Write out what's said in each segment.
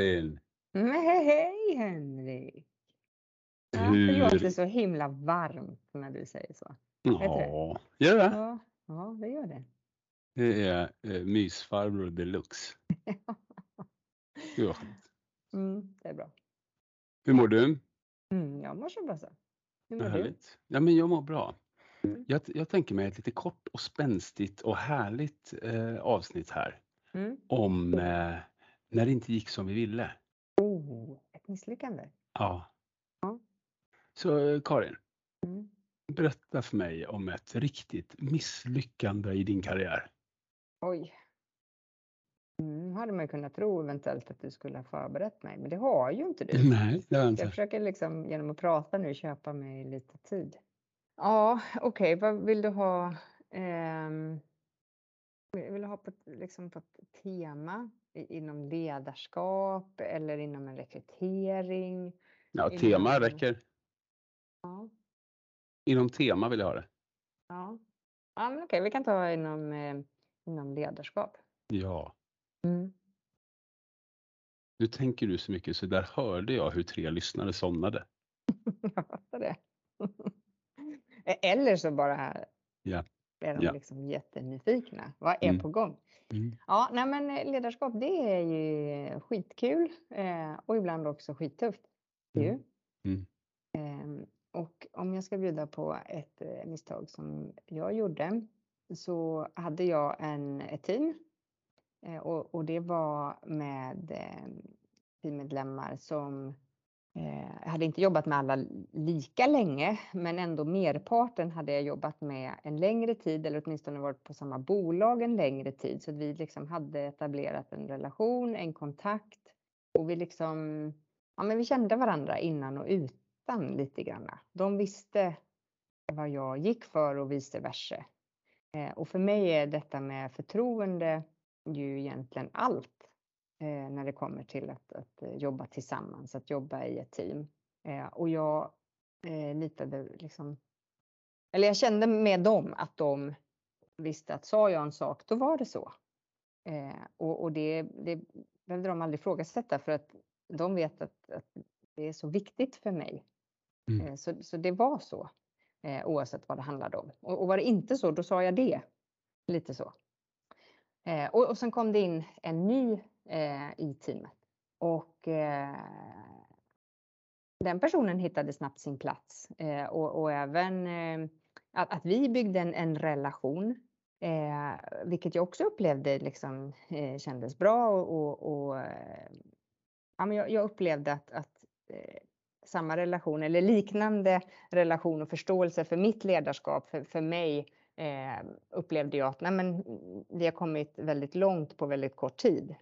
Hej Karin! Men hej, Henrik! Ja, Hur- det låter så himla varmt när du säger så. Ja, gör det? Ja, ja det gör det. Det är eh, mysfarbror deluxe. Skönt. Mm, det är bra. Hur mår du? Mm, jag mår så bra så. Hur mår du? Ja, men jag mår bra. Mm. Jag, jag tänker mig ett lite kort och spänstigt och härligt eh, avsnitt här Mm. om eh, när det inte gick som vi ville. Oh, ett misslyckande. Ja. Ja. Så eh, Karin, Mm. berätta för mig om ett riktigt misslyckande i din karriär. Oj. Mm, hade man kunnat tro eventuellt att du skulle ha förberett mig, men det har ju inte du. Nej, det har jag Jag inte. försöker liksom genom att prata nu köpa mig lite tid. Ja, okej, vad vill du ha? Ehm, vill ha på, liksom på ett tema inom ledarskap eller inom en rekrytering? Ja, Inom- tema räcker. Ja, Inom tema vill jag ha det. ja. ja men okej, vi kan ta inom, eh, inom ledarskap. Ja. Mm. Nu tänker du så mycket så där hörde jag hur tre lyssnare somnade. Jag fattar det. Eller så bara Ja. Är de Ja. liksom jättenyfikna. Vad är Mm. på gång? Ja, nej men eh, ledarskap det är ju skitkul eh, och ibland också skittufft. Mm. Ju. Mm. Ehm, och om jag ska bjuda på ett eh, misstag som jag gjorde så hade jag en, ett team eh, och, och det var med eh, teammedlemmar som eh, Eh, jag hade inte jobbat med alla lika länge, men ändå merparten hade jag jobbat med en längre tid eller åtminstone varit på samma bolag en längre tid. Så att vi liksom hade etablerat en relation, en kontakt och vi liksom, ja men vi kände varandra innan och utan lite grann. De visste vad jag gick för och vice versa. Eh, och för mig är detta med förtroende ju egentligen allt när det kommer till att, att eh, jobba tillsammans, att jobba i ett team. Eh, och jag eh, litade liksom, eller jag kände med dem att de visste att sa jag en sak, då var det så. Eh, och och det, det behövde de aldrig ifrågasätta för att de vet att, att det är så viktigt för mig. Mm. Eh, så, så det var så, eh, oavsett vad det handlade om. Och, och var det inte så, då sa jag det. Lite så. Eh, och, och sen kom det in en ny eh, i teamet. Och eh, den personen hittade snabbt sin plats. Eh, och, och även eh, att, att vi byggde en, en relation. Eh, vilket jag också upplevde liksom, eh, kändes bra. Och, och, och eh, ja, men jag, jag upplevde att, att eh, samma relation eller liknande relation och förståelse för mitt ledarskap, för, för mig, eh, upplevde jag att nej, men, vi har kommit väldigt långt på väldigt kort tid.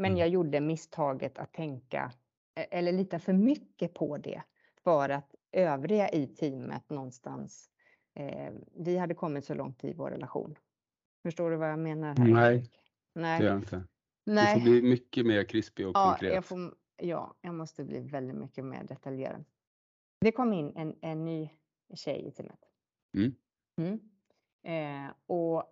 Men Mm. jag gjorde misstaget att tänka eh, eller lita för mycket på det för att övriga i teamet någonstans, eh, vi hade kommit så långt i vår relation. Förstår du vad jag menar? Här? Nej, Erik? Det Nej. gör jag inte. Du Nej. får bli mycket mer krispig och Ja, konkret. jag, får, ja, jag måste bli väldigt mycket mer detaljerad. Det kom in en, en ny tjej i teamet. Mm. Mm. Eh, och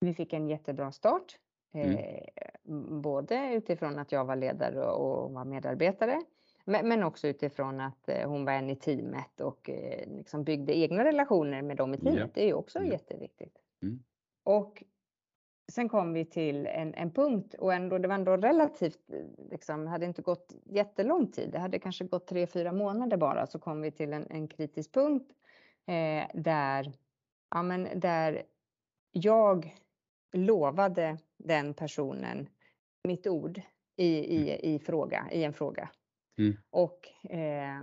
vi fick en jättebra start. Eh, Mm. m- Både utifrån att jag var ledare och var medarbetare. Men, men också utifrån att eh, hon var en i teamet och eh, liksom byggde egna relationer med dem i teamet. Ja. Det är ju också Mm. jätteviktigt. Mm. Och sen kom vi till en, en punkt och ändå, det var ändå relativt, eh, liksom, hade inte gått jättelång tid. Det hade kanske gått tre, fyra månader bara, så kom vi till en, en kritisk punkt eh, där, ja, men där jag lovade den personen mitt ord i, i, i, fråga, i en fråga. Mm. Och eh,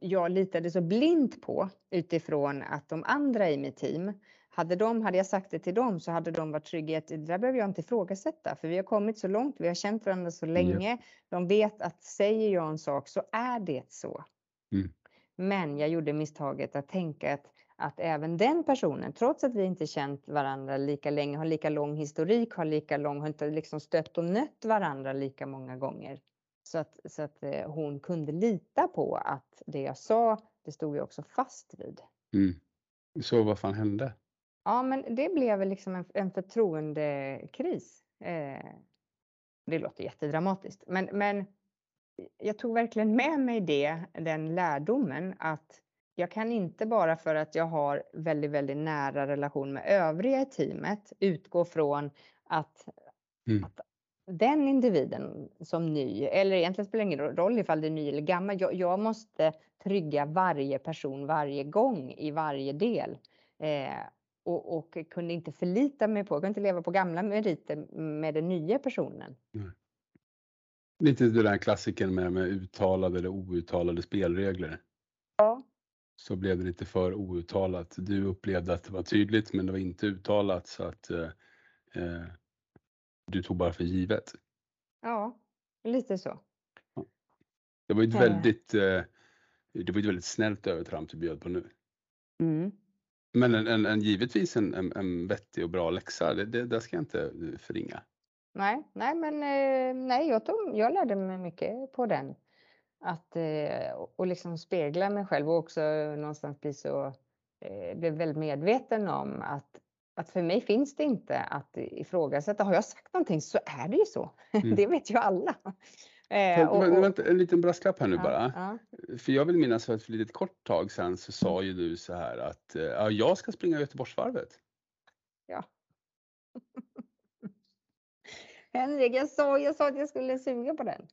jag litade så blint på utifrån att de andra i mitt team, hade, de, hade jag sagt det till dem så hade de varit trygga i att det där behöver jag inte ifrågasätta för vi har kommit så långt, vi har känt varandra så länge. De vet att säger jag en sak så är det så. Mm. Men jag gjorde misstaget att tänka att, att även den personen, trots att vi inte känt varandra lika länge, har lika lång historik, har lika lång, har inte liksom stött och nött varandra lika många gånger. Så att, så att eh, hon kunde lita på att det jag sa, det stod jag också fast vid. Mm. Så vad fan hände? Ja, men det blev liksom en, en förtroendekris. Eh, Det låter jättedramatiskt, men, men jag tog verkligen med mig det, den lärdomen att jag kan inte bara för att jag har väldigt, väldigt nära relation med övriga i teamet utgå från att, Mm. att den individen som ny, eller egentligen spelar det ingen roll ifall det är ny eller gammal, jag, jag måste trygga varje person varje gång i varje del. Eh, och, och kunde inte förlita mig på, jag kunde inte leva på gamla meriter med den nya personen. Lite det där klassiken med, med uttalade eller outtalade spelregler. Så blev det lite för outtalat. Du upplevde att det var tydligt men det var inte uttalat så att eh, eh, du tog bara för givet. Ja, lite så. Det var ju ett Eh. väldigt, eh, det var ett väldigt snällt övertramp du bjöd på nu. Mm. Men en, en, en, givetvis en, en, en vettig och bra läxa, det, det, det ska jag inte eh, förringa. Nej, nej, men eh, nej, jag, tog, jag lärde mig mycket på den. Att eh, och- liksom spegla mig själv och också någonstans bli så, eh, blev väldigt medveten om att, att för mig finns det inte att ifrågasätta. Har jag sagt någonting så är det ju så. Mm. det vet ju alla. Eh, och- och- vänta, en liten brasklapp här nu ja, bara. Ja, För jag vill minnas att för ett litet kort tag sedan så sa ju du så här att eh, ja, jag ska springa Göteborgsvarvet. ja. Henrik, jag sa, jag sa att jag skulle suga på den.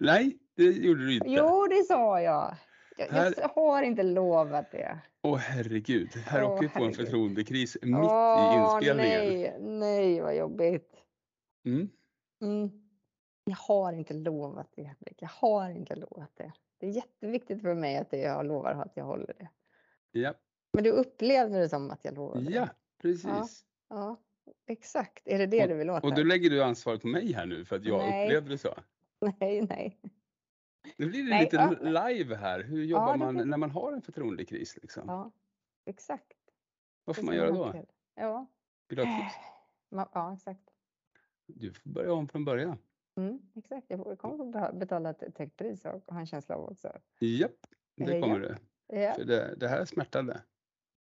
Nej, det gjorde du inte. Jo, det sa jag. Jag, Här- jag har inte lovat det. Åh herregud, här åker vi på en förtroendekris mitt i Åh, inspelningen. nej, nej vad jobbigt. Mm. Mm. Jag har inte lovat det, Henrik. Jag har inte lovat det. Det är jätteviktigt för mig att det jag lovar att jag håller det. Ja, Men du upplevde det som att jag lovade ja, det? precis. Ja, exakt. Är det det du vill åt? Och då lägger du ansvaret på mig här nu för att jag Nej. upplevde det så. Nej, nej. Nu blir det Nej, lite ja. live här. Hur jobbar det man blir det. när man har en förtroendekris? Liksom? Ja, exakt. Vad får Det man göra då? till. Ja. Vill du ha tips? Ja, exakt. Du får börja om från början. Mm, exakt. Jag kommer be- betala ett högt pris och ha en känsla av också. Japp, det kommer ja. du. Ja. För det, det här smärtade.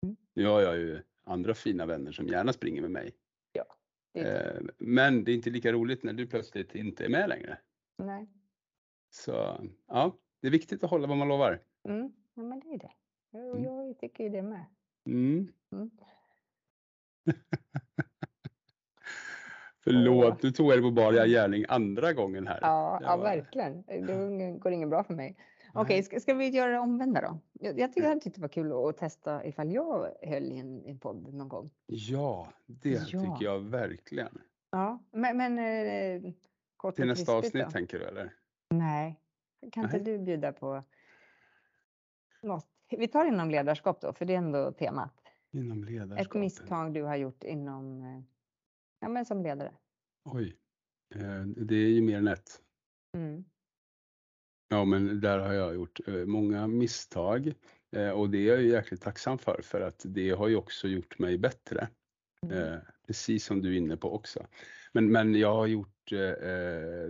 Mm. Nu har jag ju andra fina vänner som gärna springer med mig. Det är Eh, men det är inte lika roligt när du plötsligt inte är med längre. Nej. Så ja, det är viktigt att hålla vad man lovar. Mm. Ja, men det är det. Jag, Mm. jag tycker ju det med. Mm. Mm. Förlåt, nu tog jag det på bara gärning andra gången här. Ja, Det ja var- verkligen. Det går inget bra för mig. Okej, Nej. ska, ska vi göra det omvända då? Jag, jag tycker tyckte det var kul att testa ifall jag höll i en, en podd någon gång. Ja, det Ja. tycker jag verkligen. Ja, men, men eh, kort Till nästa avsnitt då? tänker du eller? Nej, kan inte Nej. du bjuda på något? Vi tar inom ledarskap då, för det är ändå temat. Inom Ett ledarskapet. misstag du har gjort inom, eh, ja men som ledare. Oj, eh, det är ju mer än ett. Mm. Ja, men där har jag gjort eh, många misstag och det är jag ju jäkligt tacksam för, för att det har ju också gjort mig bättre. Mm. Precis som du är inne på också. Men, men jag har gjort eh, eh,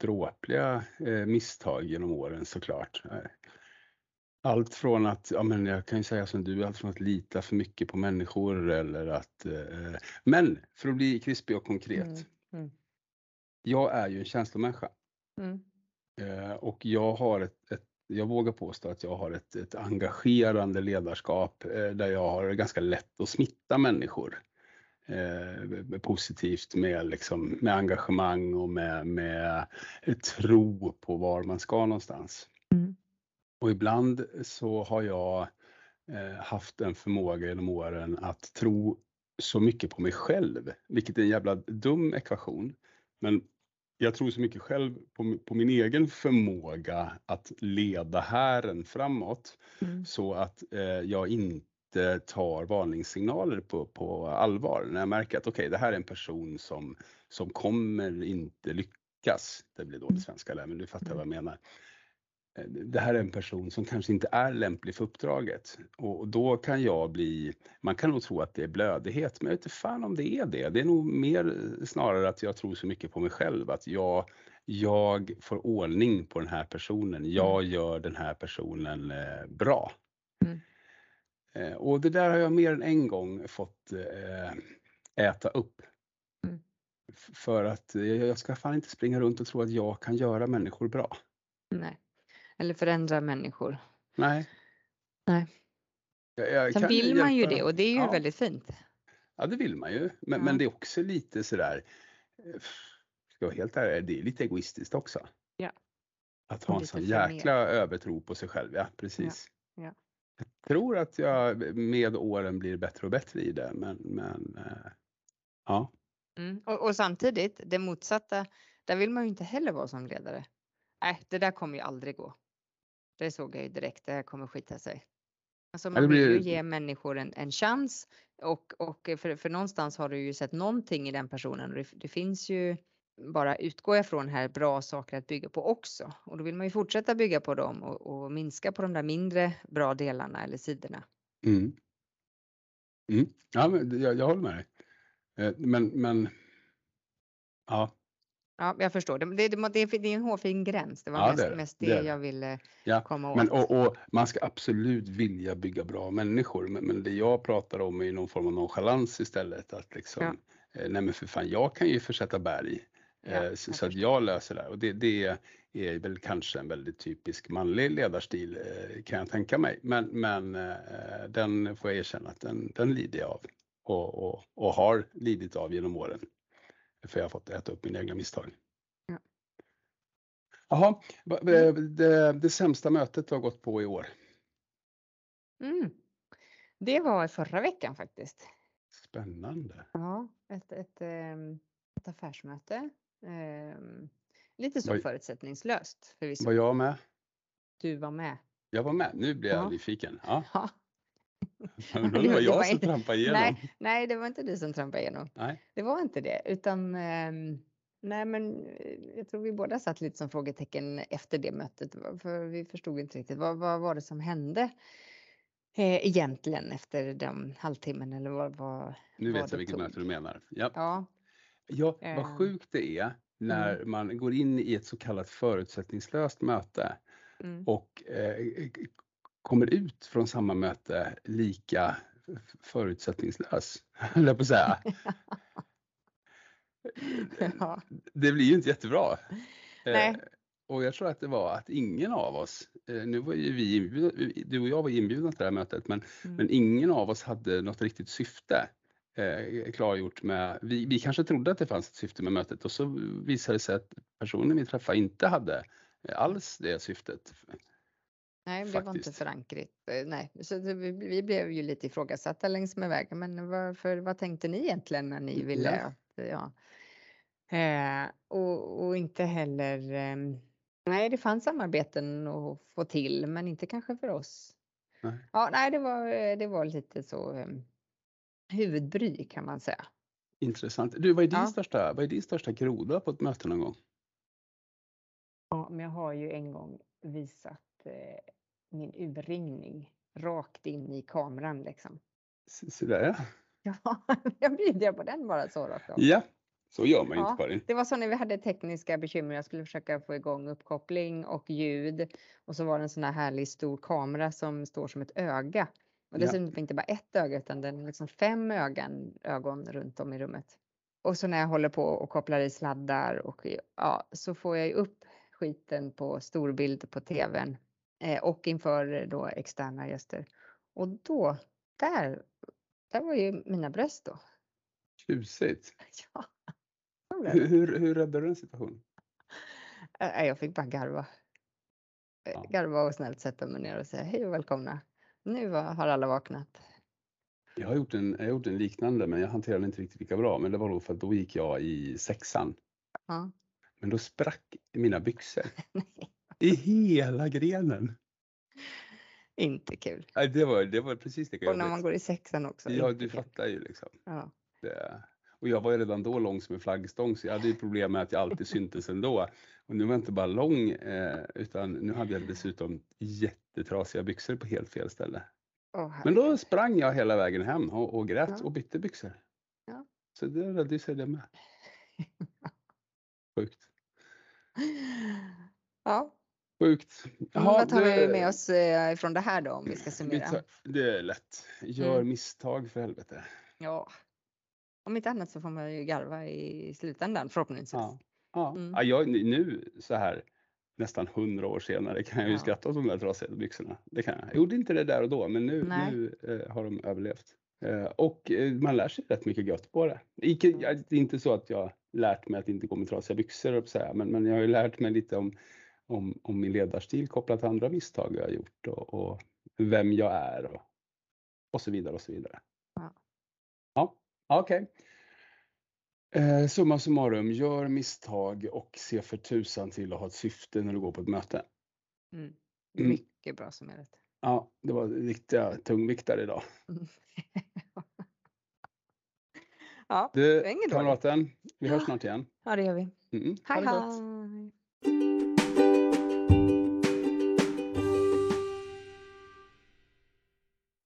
dråpliga eh, misstag genom åren såklart. Eh, Allt från att, ja men jag kan ju säga som du, allt från att lita för mycket på människor eller att, eh, men för att bli krispig och konkret. Mm. Mm. Jag är ju en känslomänniska. Mm. Eh, och jag har ett, ett, jag vågar påstå att jag har ett, ett engagerande ledarskap eh, där jag har ganska lätt att smitta människor. Eh, positivt med, liksom, med engagemang och med, med tro på var man ska någonstans. Mm. Och ibland så har jag eh, haft en förmåga genom åren att tro så mycket på mig själv, vilket är en jävla dum ekvation. Men jag tror så mycket själv på, på min egen förmåga att leda hären framåt Mm. så att eh, jag inte tar varningssignaler på, på allvar. När jag märker att okej, det här är en person som, som kommer inte lyckas. Det blir Mm. dålig svenska där, men du fattar vad jag menar. Eh, Det här är en person som kanske inte är lämplig för uppdraget och och då kan jag bli, man kan nog tro att det är blödighet, men jag vet inte fan om det är det. Det är nog mer snarare att jag tror så mycket på mig själv att jag, jag får ordning på den här personen. Jag gör den här personen eh, bra. Mm. Eh, och det där har jag mer än en gång fått eh, äta upp. Mm. För att jag ska fan inte springa runt och tro att jag kan göra människor bra. Nej. Eller förändra människor. Nej. Nej. Jag, jag Sen vill man ju det och det är ju Ja. väldigt fint. Ja, det vill man ju. Men, Ja. men det är också lite sådär, eh, ska jag vara helt ärlig, det är lite egoistiskt också. Ja. Att ha en sån jäkla övertro på sig själv, ja precis. Ja. Jag tror att jag med åren blir bättre och bättre i det, men, men eh, ja. Mm. Och, och samtidigt, det motsatta, där vill man ju inte heller vara som ledare. Nej, det där kommer ju aldrig gå. Det såg jag ju direkt, det här kommer skita sig. Alltså man vill ju ge människor en, en chans och, och för, för någonstans har du ju sett någonting i den personen och det, det finns ju bara utgår jag från här bra saker att bygga på också och då vill man ju fortsätta bygga på dem och, och minska på de där mindre bra delarna eller sidorna. Mm. Mm. Ja, men jag, jag håller med dig. Eh, Men, men ja, Ja, jag förstår. Det, det, det, det är en hårfin gräns. Det var Ja, mest det mest det. jag ville Ja, komma åt. Men, och, och man ska absolut vilja bygga bra människor, men, men det jag pratar om är någon form av nonchalans istället. Att liksom, Ja. eh, nej men för fan, jag kan ju försätta berg. Ja, eh, så, så att jag löser det här. Och det, det är väl kanske en väldigt typisk manlig ledarstil eh, kan jag tänka mig. Men, men eh, den får jag erkänna att den, den lider jag av. Och, och, och har lidit av genom åren. För jag har fått äta upp mina egna misstag. Ja. Jaha, det, det, det sämsta mötet du har gått på i år? Mm. Det var förra veckan faktiskt. Spännande. Ja, ett, ett, ehm, ett affärsmöte. Ehm, Lite så Vad- förutsättningslöst förvisso. Var jag med? Du var med. Jag var med. Nu blir jag Ja. nyfiken. Ja. Ja. Men Det var var- jag var som trampade igenom. Nej, nej, det var inte du som trampade igenom. Nej. Det var inte det, utan ehm, nej, men eh, jag tror vi båda satt lite som frågetecken efter det mötet, för vi förstod inte riktigt vad, vad var det som hände eh, egentligen efter den halvtimmen eller vad, vad Nu vad vet jag det vilket tog. möte du menar. Ja. Ja, Ja, Eh. vad sjukt det är när man går in i ett så kallat förutsättningslöst möte mm, och eh, kommer ut från samma möte lika förutsättningslös, höll jag på att säga. ja, Det blir ju inte jättebra. Eh, Nej. Och jag tror att det var att ingen av oss, eh, nu var ju vi inbjudna, du och jag var inbjudna till det här mötet, men, mm, men ingen av oss hade något riktigt syfte eh, klargjort med, vi, vi kanske trodde att det fanns ett syfte med mötet och så visade det sig att personen vi träffade inte hade eh, alls det syftet. nej, det var inte faktiskt. förankrat. Eh, Nej, så vi, vi blev ju lite ifrågasatta längs med vägen. Men varför, vad tänkte ni egentligen när ni ville Ja. att, ja. Eh, och, och inte heller, ehm, nej, det fanns samarbeten att få till, men inte kanske för oss. Nej. Ja, nej, det var, eh, det var lite så um, huvudbry kan man säga. Intressant. Du, vad är din, Ja. största, vad är din största groda på ett möte någon gång? Ja, men jag har ju en gång visat eh, min urringning rakt in i kameran liksom. S- Så där ja. Ja, jag bjuder på den bara så rakt av. Ja, så gör man Ja. inte Karin. Det var så när vi hade tekniska bekymmer. Jag skulle försöka få igång uppkoppling och ljud och så var det en sån här härlig stor kamera som står som ett öga. Och Ja. dessutom inte bara ett öga utan den är liksom fem ögon, ögon runt om i rummet. Och så när jag håller på och kopplar i sladdar och ja, så får jag ju upp skiten på storbild på tvn eh, och inför då externa gäster. Och då, där, där var ju mina bröst då. Tjusigt. Ja. det. Hur, hur, hur räddade du den situationen? Äh, Jag fick bara garva. Eh, Ja. Garva och snällt sätta mig ner och säga hej och välkomna. Nu har alla vaknat. Jag har gjort en, jag har gjort en liknande men jag hanterade den inte riktigt lika bra. Men det var då för att då gick jag i sexan. Ja. Men då sprack mina byxor i hela grenen. Inte kul. Nej, det, var, det var precis lika Och när man går i sexan också. Ja, du fattar ju liksom. Ja. Det, och jag var ju redan då lång som en flaggstång så jag hade ju problem med att jag alltid syntes ändå. Och nu var jag inte bara lång eh, utan nu hade jag dessutom jättetrasiga byxor på helt fel ställe. Åh, Men då sprang jag hela vägen hem och, och grät Ja. och bytte byxor. Ja. Så det räddade sig det med. Sjukt. Ja, Sjukt. men Jaha, vad tar vi det- med oss eh, ifrån det här då om vi ska vi summera? Det är lätt. Gör Mm. misstag för helvete. Ja, Om inte annat så får man ju garva i slutändan förhoppningsvis. Ja. Ja. Mm. Ja, jag, nu så här nästan hundra år senare kan jag ju Ja. skratta åt de där trasiga byxorna. Det kan jag. Jag gjorde inte det där och då, men nu, Nej. nu eh, har de överlevt. Eh, och eh, man lär sig rätt mycket gött på det. Icke, Mm. jag, det är inte så att jag lärt mig att inte gå med trasiga byxor, på att säga, men, men jag har ju lärt mig lite om, om, om min ledarstil kopplat till andra misstag jag har gjort och, och vem jag är och, och så vidare och så vidare. Ja. Ja, okej. Eh, summa summarum, gör misstag och se för tusan till att ha ett syfte när du går på ett möte. Mm. Mm. Mycket bra summerat. Ja, det var riktiga tungviktare idag. Mm. ja, Du, är inget kamraten, vi hörs snart igen. ja, det gör vi. Mm, Hej det hej!